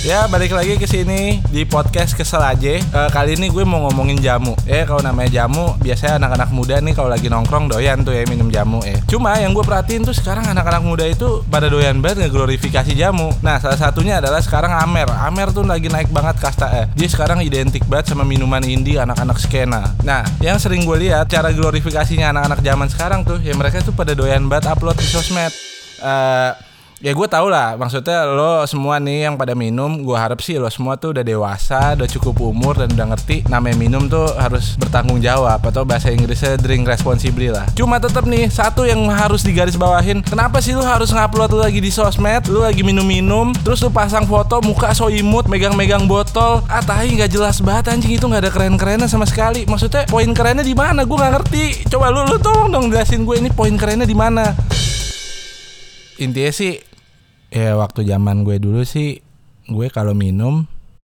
Ya balik lagi ke sini di podcast kesel aja. Eh, kali ini gue mau ngomongin jamu. Ya kalau namanya jamu biasanya anak-anak muda nih kalau lagi nongkrong doyan tuh ya minum jamu ya. Cuma yang gue perhatiin tuh sekarang anak-anak muda itu pada doyan banget ngeglorifikasi jamu. Nah salah satunya adalah sekarang Amer. Amer tuh lagi naik banget kasta eh. Dia sekarang identik banget sama minuman indie anak-anak skena. Nah yang sering gue lihat cara glorifikasinya anak-anak zaman sekarang tuh ya mereka tuh pada doyan banget upload di sosmed. Eh Ya gue tau lah. Maksudnya lo semua nih yang pada minum Gue harap sih lo semua tuh udah dewasa Udah cukup umur dan udah ngerti Namanya minum tuh harus bertanggung jawab Atau bahasa Inggrisnya drink responsibly lah. Cuma tetap nih satu yang harus digaris bawahin Kenapa sih lo harus ngupload lo lagi di sosmed? Lo lagi minum-minum Terus lo pasang foto muka so imut Megang-megang botol. Ah tahi gak jelas banget anjing. Itu gak ada keren-kerennya sama sekali. Maksudnya poin kerennya di mana? Gue gak ngerti. Coba lu, lu tolong dong jelasin gue ini poin kerennya di mana. Intinya sih ya waktu zaman gue dulu sih gue kalau minum